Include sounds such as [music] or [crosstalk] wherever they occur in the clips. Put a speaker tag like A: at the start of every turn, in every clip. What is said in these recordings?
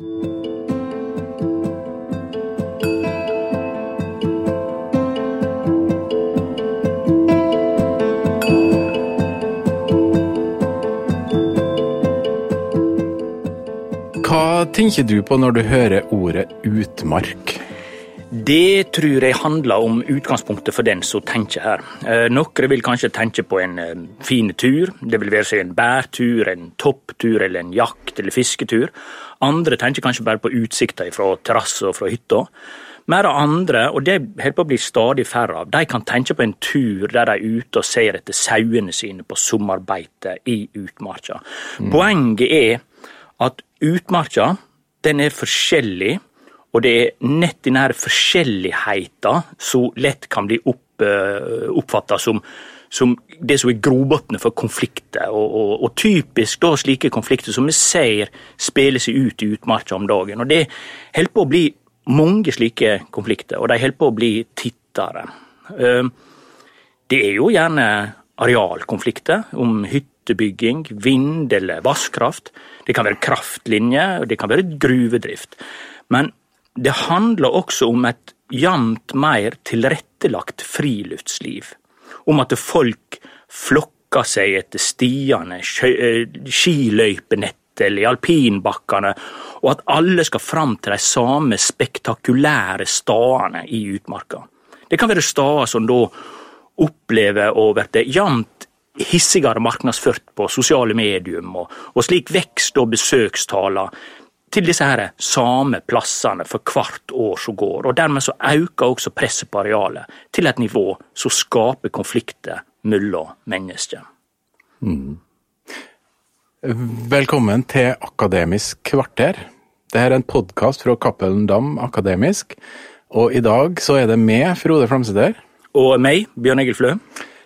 A: Hva tenker du på når du hører ordet utmark?
B: Det tror jeg handler om utgangspunktet for den som tenker her. Eh, Noen vil kanskje tenke på en eh, fin tur. Det vil være seg en bærtur, en topptur eller en jakt- eller fisketur. Andre tenker kanskje bare på utsikta fra terrasse og fra hytta. Mer andre, og det holder på å bli stadig færre av, de kan tenke på en tur der de er ute og ser etter sauene sine på sommerbeite i utmarka. Poenget er at utmarka den er forskjellig, og det er nett denne her forskjelligheten som lett kan bli opp, oppfatta som, som det som er grobunnen for konflikter. Og, og, og typisk da slike konflikter som vi ser spille seg ut i utmarka om dagen. Og det holder på å bli mange slike konflikter, og de holder på å bli tittere. Eh, Det er jo gjerne arealkonflikter om hyttebygging, vind eller vasskraft. Det kan være kraftlinjer, og det kan være gruvedrift. Men det handler også om et jevnt mer tilrettelagt friluftsliv. Om at folk flokker seg etter stiene, eh, skiløypenettet eller alpinbakkene, og at alle skal fram til de samme spektakulære stedene i utmarka. Det kan være steder som da opplever å bli jevnt hissigere markedsført på sosiale medium, og, og slik vekst og besøkstaler til disse her samme plassene for hvert år som går. og Dermed så øker også presset på arealet til et nivå som skaper konflikter mellom mennesker.
A: Velkommen til Akademisk kvarter. Dette er en podkast fra Cappelen Dam Akademisk, og i dag så er det meg, Frode Flamseter.
B: Og meg, Bjørn Egil Flø,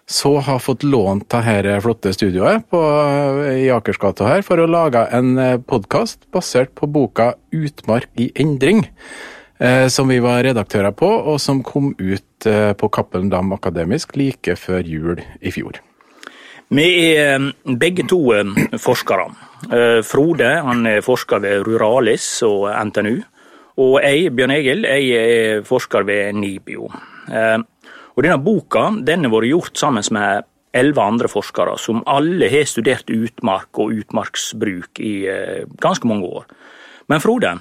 A: så har fått lånt dette flotte studioet på, i Akersgata her for å lage en podkast basert på boka Utmark i endring, eh, som vi var redaktører på, og som kom ut eh, på Cappelen Dam Akademisk like før jul i fjor.
B: Vi er eh, begge to eh, forskere. Eh, Frode han er forsker ved Ruralis og NTNU. Og jeg, Bjørn Egil, jeg er forsker ved NIBIO. Og denne boka den har vært gjort sammen med elleve andre forskere, som alle har studert utmark og utmarksbruk i eh, ganske mange år. Men Frode,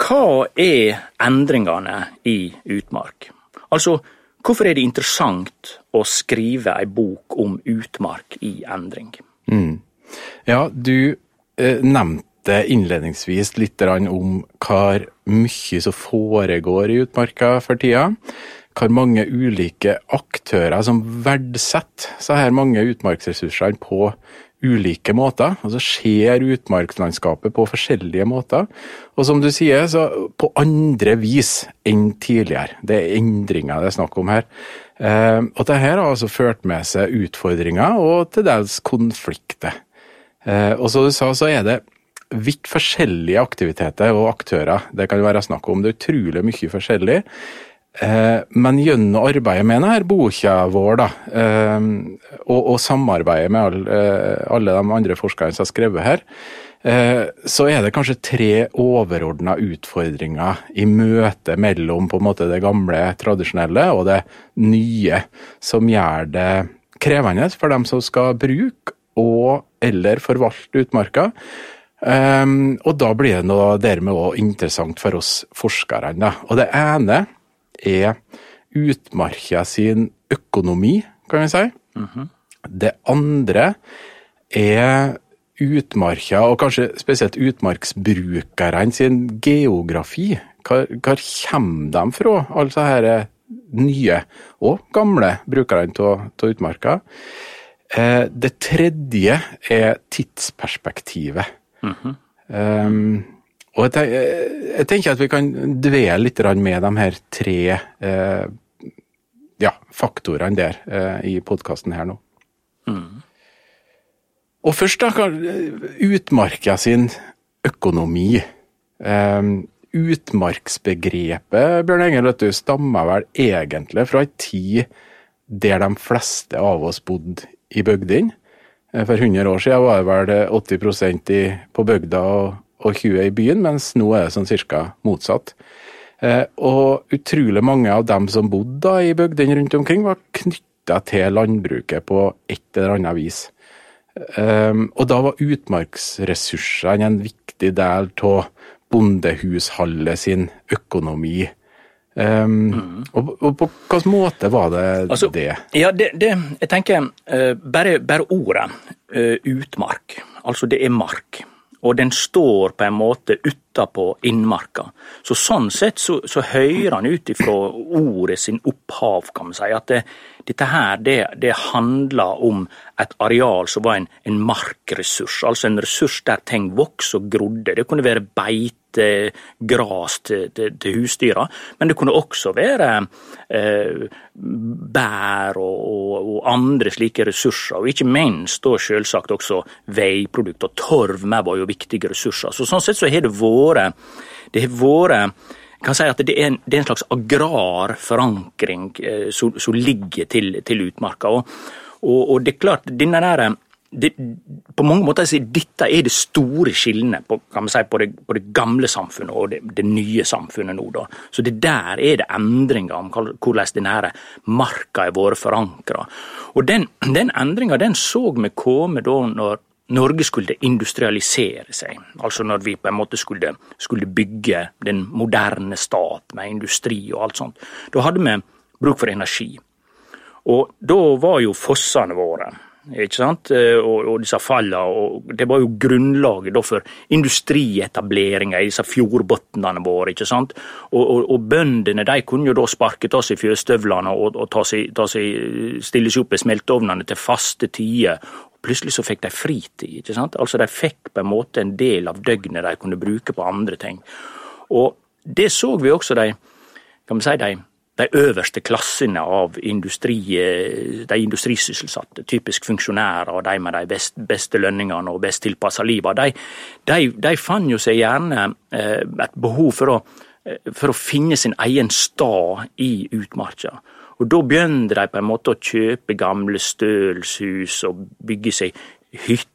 B: hva er endringene i utmark? Altså, hvorfor er det interessant å skrive ei bok om utmark i endring?
A: Ja, du eh, nevnte innledningsvis litt om hvor mye som foregår i utmarka for tida. Hvor mange ulike aktører som verdsetter så her mange utmarksressursene på ulike måter. Altså ser utmarkslandskapet på forskjellige måter. Og som du sier, så på andre vis enn tidligere. Det er endringer det er snakk om her. Eh, og dette har altså ført med seg utfordringer og til dels konflikter. Eh, og som du sa, så er det vidt forskjellige aktiviteter og aktører det kan være snakk om. Det er utrolig mye forskjellig. Eh, men gjennom arbeidet med denne boka vår, da, eh, og, og samarbeidet med all, eh, alle de andre forskerne som har skrevet her, så er det kanskje tre overordna utfordringer i møte mellom på en måte det gamle, tradisjonelle og det nye, som gjør det krevende for dem som skal bruke og eller forvalte utmarka. Og da blir det dermed også interessant for oss forskerne. Da. Og det ene er utmarka sin økonomi, kan vi si. Det andre er utmarka, og kanskje spesielt utmarksbrukerne sin geografi. Hvor, hvor kommer de fra, altså disse nye og gamle brukerne av utmarka? Eh, det tredje er tidsperspektivet. Um, og jeg, ten- jeg tenker at vi kan dvele litt med de her tre eh, ja, faktorene der eh, i podkasten her nå. Og først da, utmarka sin økonomi. Eh, utmarksbegrepet Bjørn Engel, vet du, stammer vel egentlig fra ei tid der de fleste av oss bodde i bygdene. Eh, For 100 år siden var det vel 80 i, på bygda og, og 20 i byen, mens nå er det sånn cirka motsatt. Eh, og utrolig mange av dem som bodde da i bygdene rundt omkring, var knytta til landbruket på et eller annet vis. Um, og da var utmarksressursene en viktig del av bondehushallet sin økonomi. Um, mm. og, og, på hvilken måte var det altså, det?
B: Ja, det, det jeg tenker uh, bare, bare, ordet uh, utmark, altså det er mark og den står på en måte utapå innmarka. Så sånn sett så, så hører han ut ifra ordet sin opphav, kan man si. At det, dette her, det, det, handler om et areal som var en, en markressurs. Altså en ressurs der ting vokste og grodde. Det kunne være beite gras til, til, til husdyra, men det kunne også være eh, bær og, og, og, andre slike ressurser, og ikke minst da selvsagt også veiprodukter. Torv med var jo viktige ressurser. Så Sånn sett så har det vært det har vært kan si at det er en, det er en slags agrar forankring eh, som, ligger til, til utmarka. Og, og, og, det er klart, denne der, det, på mange måter si, Dette er det store skillene på, si, på, det, på det, gamle samfunnet og det, det, nye samfunnet nå. Da. Så det der er det endringer om hvordan denne marka har vært forankra. Den, den endringa så vi komme da når Norge skulle industrialisere seg, altså når vi på en måte skulle, skulle bygge den moderne stat med industri og alt sånt. Da hadde vi bruk for energi. Og da var jo fossene våre ikke sant? Eh, og, og disse fallene. Og det var jo grunnlaget for industrietableringa i disse fjordbunnene våre. ikke sant? Og, og, og, bøndene de kunne jo da sparke av seg fjøsstøvlene og, og ta seg, ta seg, stille seg opp i smelteovnene til faste tider. Plutselig så fikk de fritid. ikke sant? Altså De fikk på en måte en del av døgnet de kunne bruke på andre ting. Og det så vi også de, kan man si, de de øverste klassene av industri, eh, de industrisysselsatte, typisk funksjonærer og de med de best, beste lønningene og best tilpassa livet, de, de, de, fant jo seg gjerne eh, et behov for å, eh, for å finne sin egen stad i utmarka. Og da begynte de på en måte å kjøpe gamle stølshus og bygge seg hytter,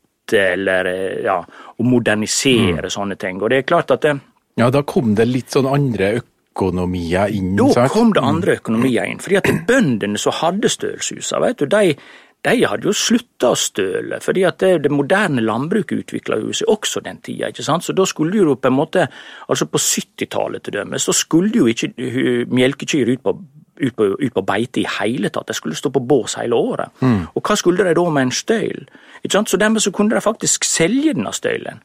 B: eller ja, og modernisere mm. sånne ting. Og det er klart at det,
A: Ja, da kom det litt sånn andre økonomier økonomier inn?
B: Da sagt? kom det andre økonomier inn. fordi at [clears throat] bøndene som hadde stølshusa, de, de hadde jo slutta å støle, fordi at det, det moderne landbruket utvikla seg også den tida. ikke sant? Så da skulle jo på en måte, altså på 70-tallet til dømes, så skulle jo ikke melkekyr ut på, ut, på, ut på, beite i hele tatt, de skulle stå på bås hele året. Mm. Og hva skulle de da med en støyl? Så dermed så kunne de faktisk selge denne støylen.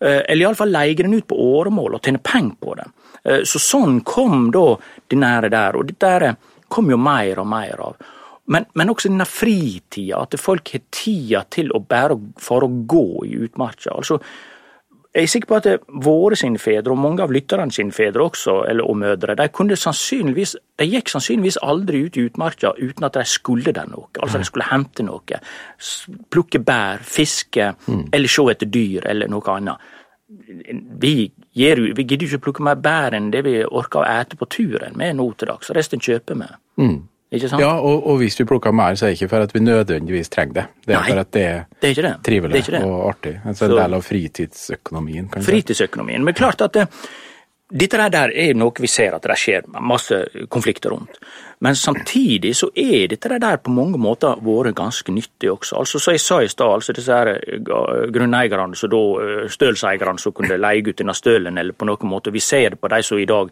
B: Eh, eller iallfall leie den ut på åremål og tjene penger på det. Eh, så sånn kom da det nære der, og dette kom jo mer og mer av. Men, men også denne fritida, at folk har tida til å bare fare og gå i utmarka. Altså, jeg er sikker på at våre sine fedre, og mange av lytterne sine fedre også, eller, og mødre, de, de gikk sannsynligvis aldri ut i utmarka uten at de skulle der noe. Altså de skulle hente noe. Plukke bær, fiske, mm. eller se etter dyr, eller noe annet. Vi, gir, vi gidder ikke plukke mer bær enn det vi orker å ete på turen med nå til dags. Resten kjøper vi. Mm.
A: Ikke sant? Ja, og, og hvis vi plukker mer, så er det ikke for at vi nødvendigvis trenger det. Det er Nei, for at det er, det er det. trivelig er og artig. Altså, en del av fritidsøkonomien.
B: Kanskje. Fritidsøkonomien. Men klart at det, dette der er noe vi ser at det skjer masse konflikter rundt. Men samtidig så er dette der på mange måter vært ganske nyttig også. Altså Som jeg sa i stad, altså disse her eh, grunneierne, så da eh, stølseierne som kunne leie ut denne stølen, eller på noen måte. Vi ser det på de som i dag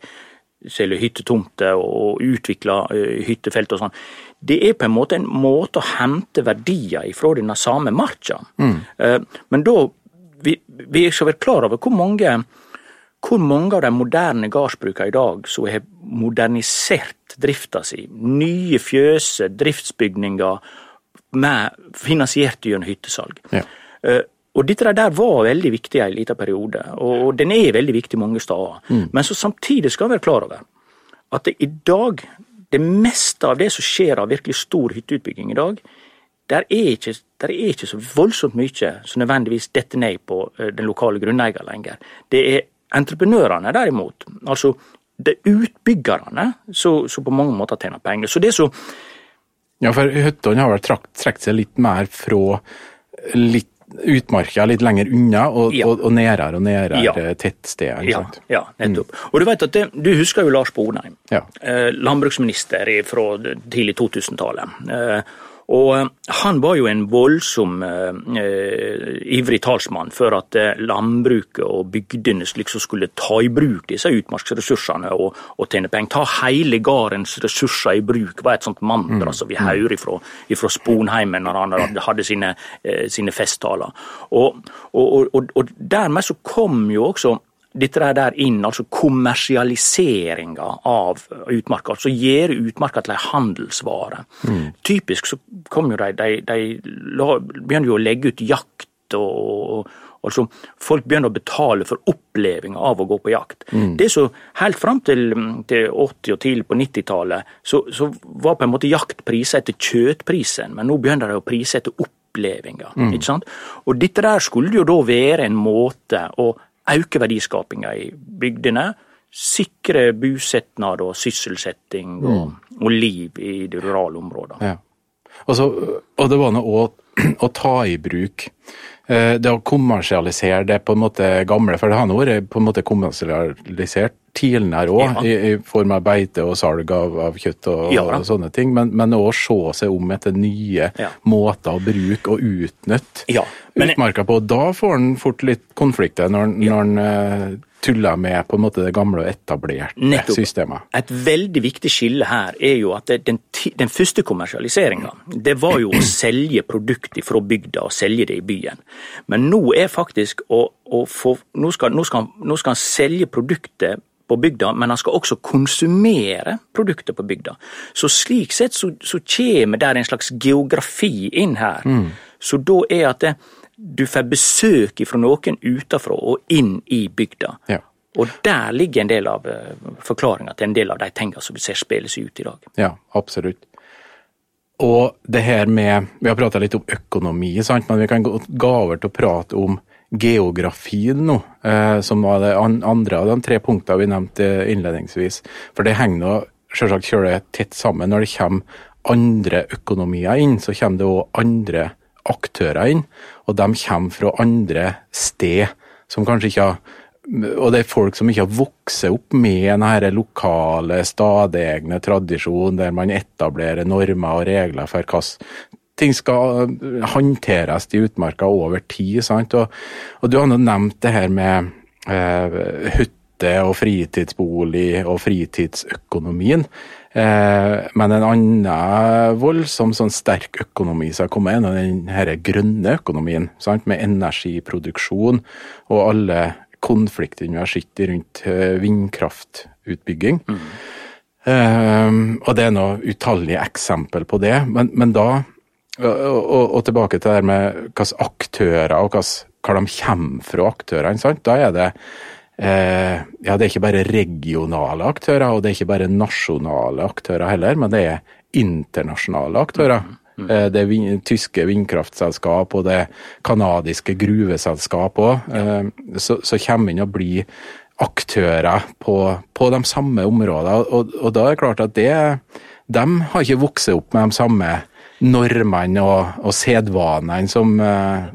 B: selger hyttetomter og utvikler eh, hyttefelt og sånn. Det er på en måte en måte å hente verdier ifra denne samme marka. Mm. Eh, men da vi, vi er være klar over hvor mange, hvor mange av de moderne gårdsbrukene i dag som har modernisert drifta si. Nye fjøser, driftsbygninger med, finansiert gjennom hyttesalg. Ja. Og dette der var veldig viktig i en liten periode, og den er veldig viktig mange steder. Mm. Men så samtidig skal vi være klar over at det i dag, det meste av det som skjer av virkelig stor hytteutbygging i dag, der er ikke, der er ikke så voldsomt mye som nødvendigvis detter ned på eh, den lokale grunneier lenger. Det er entreprenørene derimot, altså det er utbyggerne, som på mange måter tjener penger. Så det så
A: Ja, for hyttene har vel trukket seg litt mer fra litt utmarka litt lenger unna, og,
B: Ja.
A: og, og nærere og nærere
B: Ja.
A: tettsteder.
B: Ja, ja nettopp. Og Du vet at det, du husker jo Lars Bonheim,
A: Ja.
B: eh, landbruksminister fra tidlig 2000-tallet. Eh, og eh, Han var jo en voldsom eh, eh, ivrig talsmann for at eh, landbruket og bygdene liksom skulle ta i bruk disse utmarksressursene og, og tjene penger. Ta hele gardens ressurser i bruk, var et sånt mantra som vi hører ifra, ifra Sponheimen når han hadde- sine, eh, sine festtaler. Og, og, og dermed så kom jo også dette der inn, altså kommersialiseringa av utmarka. Altså gjøre utmarka til ei handelsvare. Typisk så kom jo de, de, de la, begynner jo å legge ut jakt og, og Altså, Folk begynner å betale for opplevelsen av å gå på jakt. Det så Helt fram til, til 80- og tidlig på 90-tallet så, så var på en måte jakt priser etter kjøttprisen, men nå begynner de å prise etter opplevelser. ikke sant? Og dette der skulle jo da være en måte å øke verdiskapinga i bygdene, sikre bosetnad og sysselsetting og, og liv i de rurale områdene.
A: Ja. Og, så, og det var noe å, [clears throat] å ta i bruk eh, Det å kommersialisere det på en måte gamle, for det har nå vært på en måte kommersialisert tidligere òg,
B: Ja.
A: i, i form av beite og salg av, av kjøtt og,
B: Ja.
A: og sånne ting, men, men å se seg om etter nye
B: Ja.
A: måter å bruke og utnytte utmarka på. Da får han fort litt konflikter når, ja. når en eh, tuller med på en måte det gamle og etablerte
B: Nettopp.
A: systemet.
B: Et veldig viktig skille her er jo at den, den første kommersialiseringa, det var jo å selge produkter fra bygda og selge det i byen. Men nå er faktisk å, å få nå skal, nå, skal, nå skal han selge produktet på bygda, men han skal også konsumere produkter på bygda. Så slik sett så, så kommer der en slags geografi inn her. Så da er at det, du får besøk fra noen utenfra og inn i bygda.
A: Ja.
B: Og der ligger en del av uh, forklaringa til en del av de tingene som vi ser spille seg ut i dag.
A: Ja, absolutt. Og det her med Vi har prata litt om økonomi, sant? men vi kan gå, gå over til å prate om geografien nå, eh, som var det andre av de tre punktene vi nevnte innledningsvis. For det henger nå selvsagt kjører tett sammen. Når det kommer andre økonomier inn, så kommer det òg andre aktører inn, og de kommer fra andre sted, som kanskje ikke har og det er folk som ikke har vokst opp med denne lokale, stadegne tradisjonen der man etablerer normer og regler for hvordan ting skal håndteres i utmarka over tid. sant? Og, og du har nå nevnt det her med eh, hytte og fritidsbolig og fritidsøkonomien. Eh, men en annen voldsom sånn sterk økonomi som har kommet, inn, er den her grønne økonomien. sant? Med energiproduksjon og alle konfliktene vi har sett rundt vindkraftutbygging. vindkraftutbygging. Um, og det er noe utallige eksempel på det. Men, men da, og, og, og tilbake til det der med hvilke aktører og hvilke, hvor de kommer fra, aktørene. sant? Da er det eh, ja, det er ikke bare regionale aktører, og det er ikke bare nasjonale aktører heller, men det er internasjonale aktører. Mm. Det er vin tyske vindkraftselskap og det kanadiske gruveselskap òg, så, så kommer inn og blir aktører på, på de samme områdene. Og, og da er det klart at det, de har ikke vokst opp med de samme normene og, og sedvanene som, eh,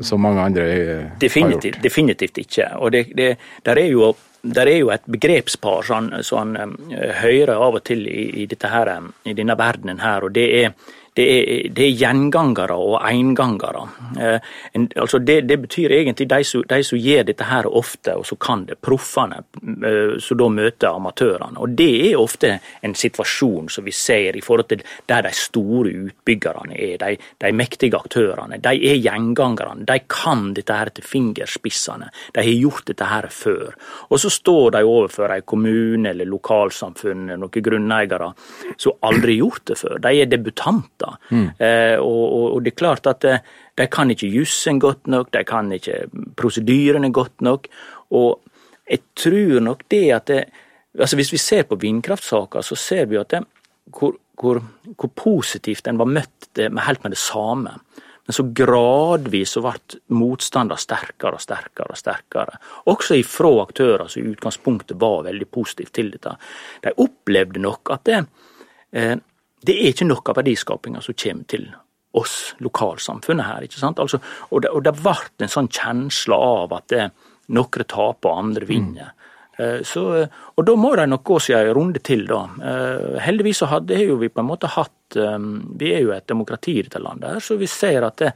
A: som mange andre har
B: Definitivt, definitivt ikke. Og det, det, der, er jo, der er jo et begrepspar som han eh, hører av og til i, i, her, eh, i denne verdenen her, og det er det er, det er gjengangere og eingangere. Eh, en, altså det, det, betyr egentlig de som, de gjør dette her ofte, og som kan det, proffene, eh, som da møter amatørene. Og det er ofte en situasjon som vi ser i forhold til der de store utbyggerne er, de, de mektige aktørene. De er gjengangerne. De kan dette her til fingerspissene. De har gjort dette her før. Og så står de overfor en kommune eller lokalsamfunn, noen grunneiere, som aldri gjort det før. De er debutanter. Mm. Eh, og, og, og, det er klart at eh, de kan ikke jussen godt nok, de kan ikke prosedyrene godt nok. Og jeg tror nok det at det, altså Hvis vi ser på vindkraftsaka, så ser vi at det, hvor, hvor, hvor, positivt den var møtt det, med helt med det samme. Men så gradvis så ble motstander sterkere og sterkere og sterkere. Også ifra aktører som i utgangspunktet var veldig positive til dette. De opplevde nok at det, eh, det er ikke noe av verdiskapinga som kommer til oss, lokalsamfunnet her. ikke sant? Altså, og, det, og det ble en sånn kjensle av at det, noen taper og andre vinner. Mm. Så, og da må de nok gå seg en runde til, da. Heldigvis så hadde jo vi på en måte hatt Vi er jo et demokrati i dette landet, her, så vi ser at det,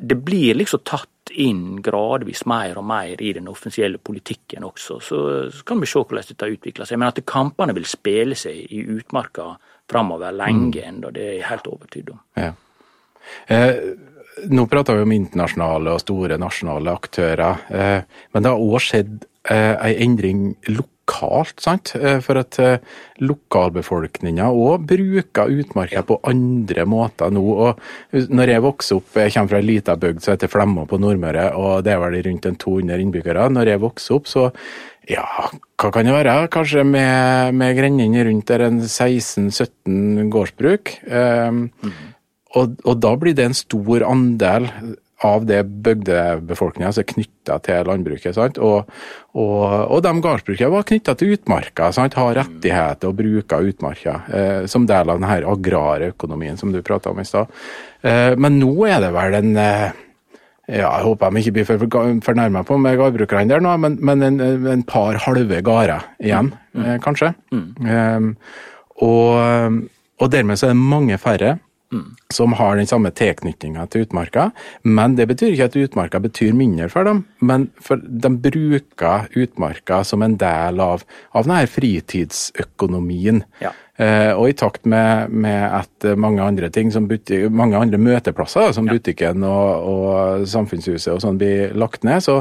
B: det blir liksom tatt inn gradvis mer og mer i den offisielle politikken også. Så, så kan vi se hvordan dette utvikler seg. Men at kampene vil spille seg i utmarka framover lenge mm. ennå, det er jeg helt overtydd om.
A: Ja. Eh, nå prater vi om internasjonale og store nasjonale aktører, eh, men det har òg skjedd eh, en endring lokalt. sant? Eh, for at eh, lokalbefolkninga òg bruker utmarka på andre måter nå. og Når jeg vokste opp, jeg kommer fra ei lita bygd som heter Flemma på Nordmøre, og det er vel rundt 200 innbyggere. Når jeg vokste opp, så ja, hva kan det være? Kanskje med, med grendene rundt der en 16-17 gårdsbruk. Um, mm. Og, og, da blir det en stor andel av det bygdebefolkninga som er knytta til landbruket. sant? Og, og, og de gårdsbrukene var knytta til utmarka, sant? har rettigheter og bruker utmarka eh, som del av denne agrare økonomien som du prata om i stad. Eh, men nå er det vel en eh, ja, Jeg håper de ikke blir for fornærma på med gårdbrukerne der nå, men, men en, en, par halve gårder igjen, mm. Eh, kanskje. Mm. Um, og, og dermed så er det mange færre Mm. som har den samme tilknytninga til utmarka. Men det betyr ikke at utmarka betyr mindre for dem, men for de bruker utmarka som en del av, av denne fritidsøkonomien. Ja. Eh, og i takt med, med, at mange andre ting, som butik, mange andre møteplasser, som ja. butikken og, og, samfunnshuset og sånn blir lagt ned, så,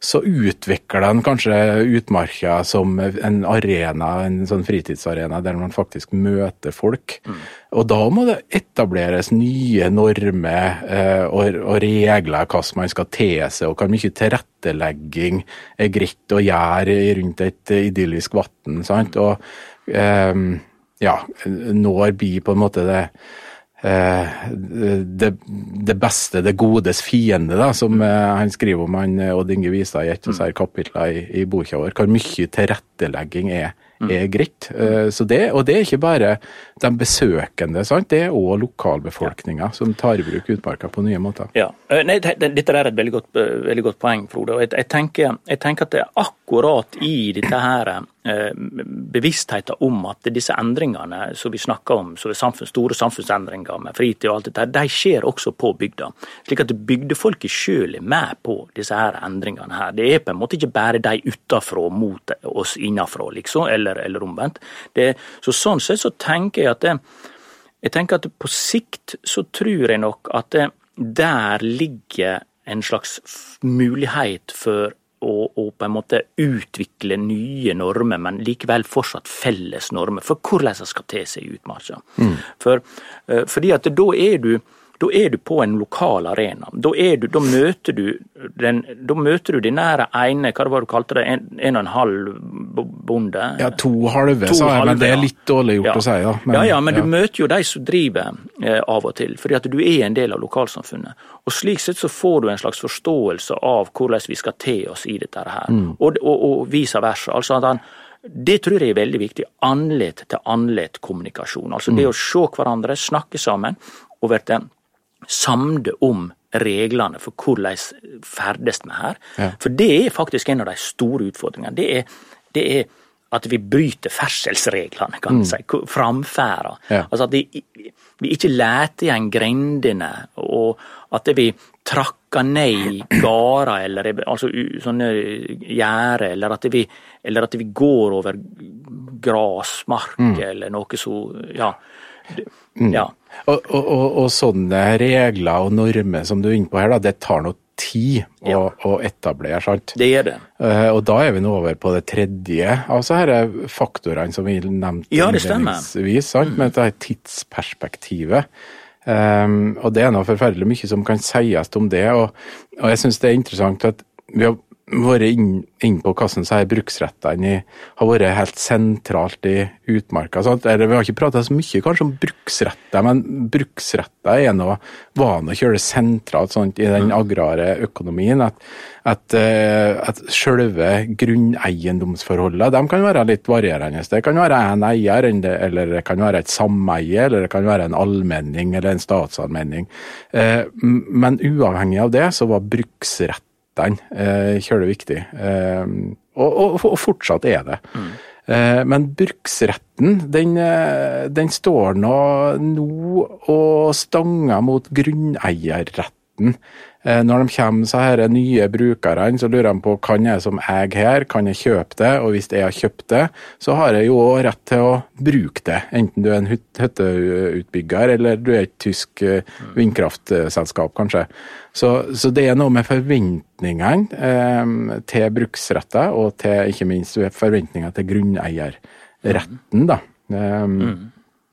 A: så utvikler den kanskje utmarka som en arena, en sånn fritidsarena der man faktisk møter folk. Mm. Og da må det etableres nye normer eh, og, og, regler hvordan man skal te seg, og hvor mye tilrettelegging er greit å gjøre rundt et idyllisk vann. sant? Og eh, ja, når blir på en måte det eh, det, det, beste, det godes fiende, da, som eh, han skriver om han Odd Inge Vistad i et av disse kapitlene i, i boka vår. Hvor mye tilrettelegging er, mm. er greit. Eh, så det, og det er ikke bare de besøkende, sant? det er òg lokalbefolkninga som tar i bruk utmarka på nye måter.
B: Ja, Nei, Dette er et veldig godt, veldig godt poeng, Frode. og jeg, jeg, tenker, jeg tenker at det er akkurat i dette her Eh, bevisstheten om at disse endringene som vi snakker om, så samfunns, store samfunnsendringer med fritid og alt dette, de skjer også på bygda. Slik at bygdefolket sjøl er med på disse her endringene her. Det er på en måte ikke bare de utafra mot oss innafra, liksom, eller, eller omvendt. Det, så sånn sett så tenker jeg at det, jeg tenker at på sikt så tror jeg nok at det, der ligger en slags mulighet for og, og, på en måte utvikle nye normer, men likevel fortsatt felles normer for hvordan det skal te seg i utmarka. Mm. For, uh, fordi at da er du da er du på en lokal arena. Da, du, da møter du den, da møter du de nære ene, hva var det du kalte det, en, en og en halv bonde?
A: Ja, to halve, to sa jeg, halve, men det er litt dårlig gjort
B: ja.
A: å si.
B: Ja,
A: men,
B: ja, ja, men ja. du møter jo de som driver eh, av og til, fordi at du er en del av lokalsamfunnet. Og Slik sett så får du en slags forståelse av hvordan vi skal te oss i dette her, mm. og, og, og vice versa. Altså at han det tror jeg er veldig viktig. Andlet til andlet kommunikasjon. Altså mm. det å se hverandre, snakke sammen og bli samde om reglene for hvordan ferdes vi her. Ja. For det er faktisk en av de store utfordringene. Det er, det er at vi bryter ferdselsreglene, kan man mm. si. Framferda. Ja. Altså at vi, vi ikke leter igjen grendene, og at vi trakker ned gårder eller altså, sånne gjerder, eller, at vi, eller at vi går over grasmark mm. eller noe så Ja.
A: Mm. ja. Og, og, og, og, sånne regler og normer som du er inne på her, da, det tar noe tid ja. å, å, etablere. sant?
B: Det gjør det.
A: Uh, og da er vi nå over på det tredje av disse faktorene som vi nevnte
B: ja, innledningsvis,
A: sant? Mm. med dette tidsperspektivet. Um, og det er noe forferdelig mye som kan sies om det. Og, og jeg syns det er interessant at vi har vært inne inn på hvordan så er bruksrettene har vært helt sentralt i utmarka. Sant? Eller, vi har ikke prata så mye kanskje om bruksretter, men bruksretter er noe, var noe kjølig sentralt sant, i den agrare økonomien. At, at, eh, at selve grunneiendomsforholdene de kan være litt varierende. Det kan være en eier, eller det kan være et sameie, eller det kan være en allmenning eller en statsallmenning. Eh, men uavhengig av det, så var bruksrett den eh, kjølig viktig. Eh, og, og, og, fortsatt er det. Mm. Eh, men bruksretten, den, eh, den står nå, nå og stanger mot grunneierretten. Eh, når de kommer så her nye brukerne, så lurer de på kan jeg som eier her, kan jeg kjøpe det? Og hvis jeg har kjøpt det, så har jeg jo òg rett til å bruke det. Enten du er en hytteutbygger eller du er et tysk eh, vindkraftselskap, kanskje. Så, så, det er noe med forventningene eh, til bruksretter, og til ikke minst forventninger til grunneierretten, da. Um, mm.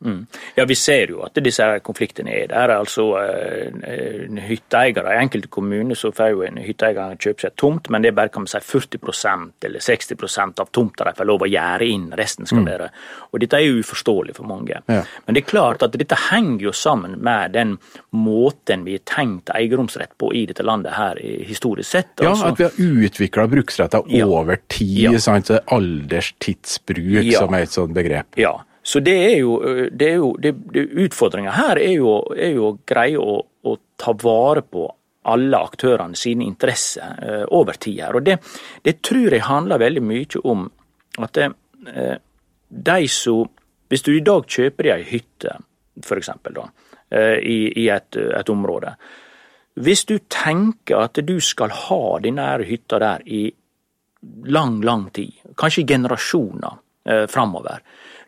B: Mm. Ja, vi ser jo at disse konfliktene er der. altså uh, hytteeiere I enkelte kommuner så får jo en hytteeier kjøpe seg tomt, men det er bare kan man si 40% eller 60% av tomta de får lov å gjerde inn. Resten skal mm. være Og Dette er jo uforståelig for mange. Ja. Men det er klart at dette henger jo sammen med den måten vi har tenkt eierromsrett på i dette landet her historisk sett.
A: Altså. Ja, at vi har utvikla bruksretter over tid. Ja. Sant? Alderstidsbruk ja. som er et sånt begrep.
B: Ja, så det er jo, det er jo det, det, Utfordringa her er jo, er jo, greie å, å, ta vare på alle aktørene sine interesser eh, over tid her. Og det, det, tror jeg handler veldig mye om at uh, de som Hvis du i dag kjøper deg ei hytte, f.eks., Eh, i, i et, et, område. Hvis du tenker at du skal ha denne hytta der i lang, lang tid, kanskje i generasjoner eh, framover,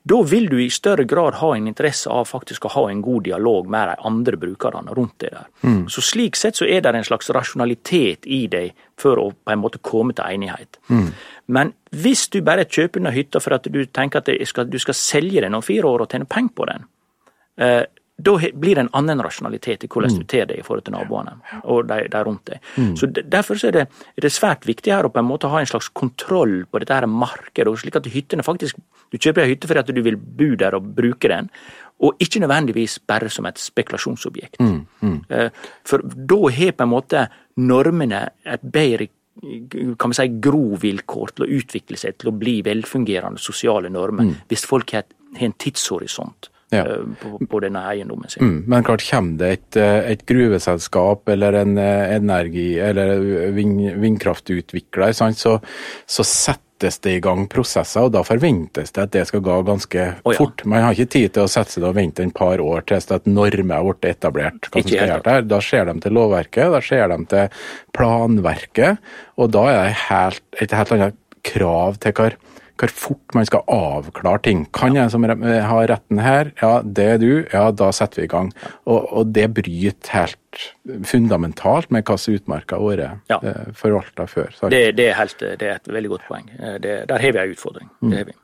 B: da vil du i større grad ha en interesse av faktisk å ha en god dialog med de andre brukerne rundt deg der. Mm. Så Slik sett så er det en slags rasjonalitet i deg for å på en måte komme til enighet. Mm. Men hvis du bare kjøper denne hytta for at du tenker at skal, du skal selge den om fire år og tjene penger på den, eh, da blir det en annen rasjonalitet i hvordan du mm. ter deg i forhold til naboene og de, de rundt deg. Mm. Så Derfor så er, det, er, det, svært viktig her å på en måte ha en slags kontroll på dette her markedet, slik at hyttene faktisk Du kjøper ei hytte fordi at du vil bo der og bruke den, og ikke nødvendigvis bare som et spekulasjonsobjekt. Mm. Mm. Eh, for da har på en måte normene et bedre kan man si, grovilkår til å utvikle seg til å bli velfungerende sosiale normer, mm. hvis folk har en tidshorisont ja. Eh, på, på, denne eiendommen sin.
A: Mm, men klart kommer det et, eh, et gruveselskap eller en eh, energi- eller vindkraftutvikler, så, så settes det i gang prosesser, og da forventes det at det skal gå ganske oh, ja. fort. Man har ikke tid til å sette seg og vente en par år til at normer har blitt etablert. hva som skal gjøre der. Da ser de til lovverket, da ser de til planverket, og da er det helt, et helt annet krav til hva hvor fort man skal avklare ting. Kan jeg som har retten her? Ja, det er du. Ja, da setter vi i gang. Og, og det bryter helt fundamentalt med hvilke utmarker året ja. Eh, forvalta før.
B: Det, det, er helt, det, er et veldig godt poeng. Eh, det, der har vi en utfordring. Mm. Det har vi.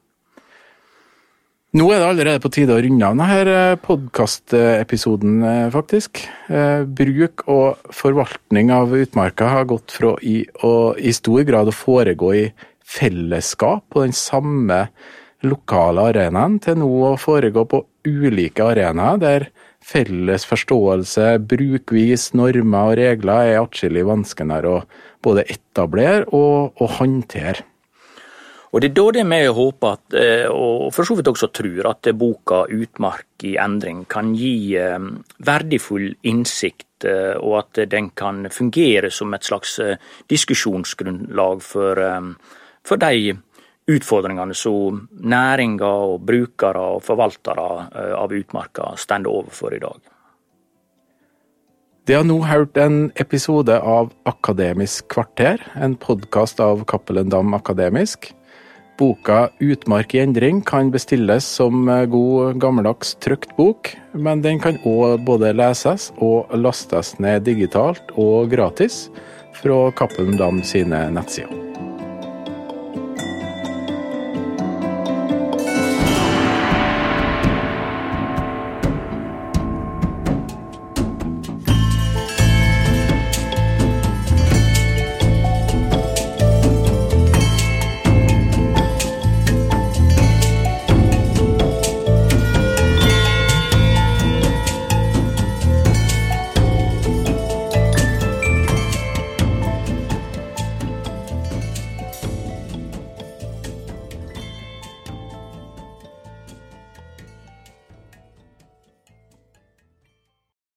A: Nå er det allerede på tide å runde av denne eh, podkastepisoden, faktisk. Bruk og forvaltning av utmarka har gått fra i, og, i stor grad å foregå i fellesskap på den samme lokale arenaen, til nå å foregå på ulike arenaer, der felles forståelse, brukvis, normer og regler er atskillig vanskeligere å både etablere og, og håndtere.
B: Og Det er da det vi håper, at, eh, og for så vidt også tror, at boka 'Utmark i endring' kan gi eh, verdifull innsikt, eh, og at den kan fungere som et slags diskusjonsgrunnlag for for de utfordringene som næringa og brukere og forvaltere eh, av utmarka står overfor i dag.
A: Det har nå hørt en episode av Akademisk kvarter, en podkast av Cappelen Dam Akademisk. Boka 'Utmark i endring' kan bestilles som god gammeldags trykt bok, men den kan òg både leses og lastes ned digitalt og gratis fra Cappelen Dam sine nettsider.